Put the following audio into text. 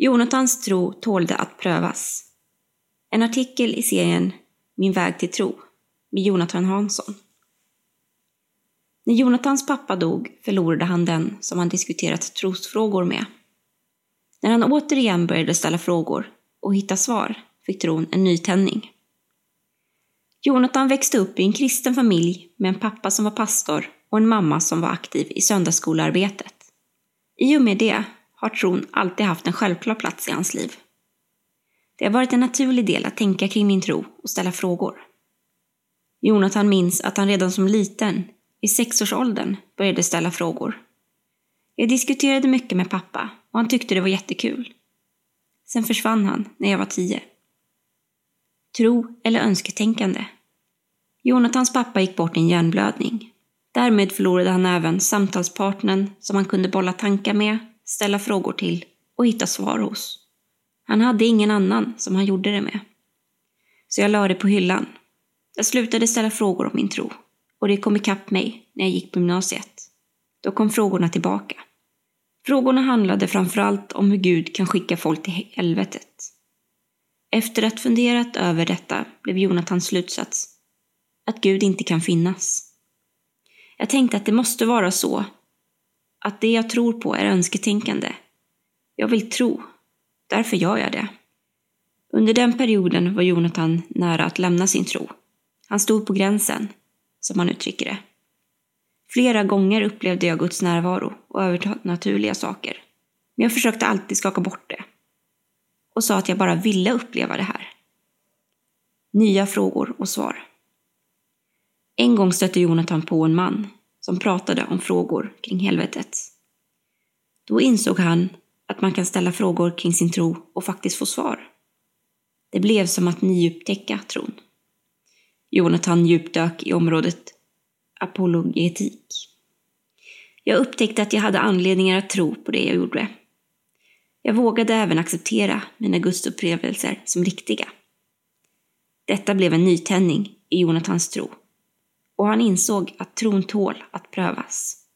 Jonathans tro tålde att prövas. En artikel i serien Min väg till tro med Jonathan Hansson. När Jonathans pappa dog förlorade han den som han diskuterat trosfrågor med. När han återigen började ställa frågor och hitta svar fick tron en nytändning. Jonathan växte upp i en kristen familj med en pappa som var pastor och en mamma som var aktiv i söndagsskolearbetet. I och med det har tron alltid haft en självklar plats i hans liv. Det har varit en naturlig del att tänka kring min tro och ställa frågor. Jonathan minns att han redan som liten, i sexårsåldern, började ställa frågor. Jag diskuterade mycket med pappa och han tyckte det var jättekul. Sen försvann han när jag var tio. Tro eller önsketänkande? Jonathans pappa gick bort i en hjärnblödning. Därmed förlorade han även samtalspartnern som han kunde bolla tankar med, ställa frågor till och hitta svar hos. Han hade ingen annan som han gjorde det med. Så jag lade det på hyllan. Jag slutade ställa frågor om min tro och det kom ikapp mig när jag gick på gymnasiet. Då kom frågorna tillbaka. Frågorna handlade framförallt om hur Gud kan skicka folk till helvetet. Efter att funderat över detta blev Jonathans slutsats att Gud inte kan finnas. Jag tänkte att det måste vara så att det jag tror på är önsketänkande. Jag vill tro, därför gör jag det. Under den perioden var Jonathan nära att lämna sin tro. Han stod på gränsen, som han uttrycker det. Flera gånger upplevde jag Guds närvaro och övernaturliga saker. Men jag försökte alltid skaka bort det. Och sa att jag bara ville uppleva det här. Nya frågor och svar. En gång stötte Jonathan på en man som pratade om frågor kring helvetet. Då insåg han att man kan ställa frågor kring sin tro och faktiskt få svar. Det blev som att nyupptäcka tron. Jonathan djupdök i området apologetik. Jag upptäckte att jag hade anledningar att tro på det jag gjorde. Jag vågade även acceptera mina gudsupplevelser som riktiga. Detta blev en nytändning i Jonathans tro och han insåg att tron tål att prövas.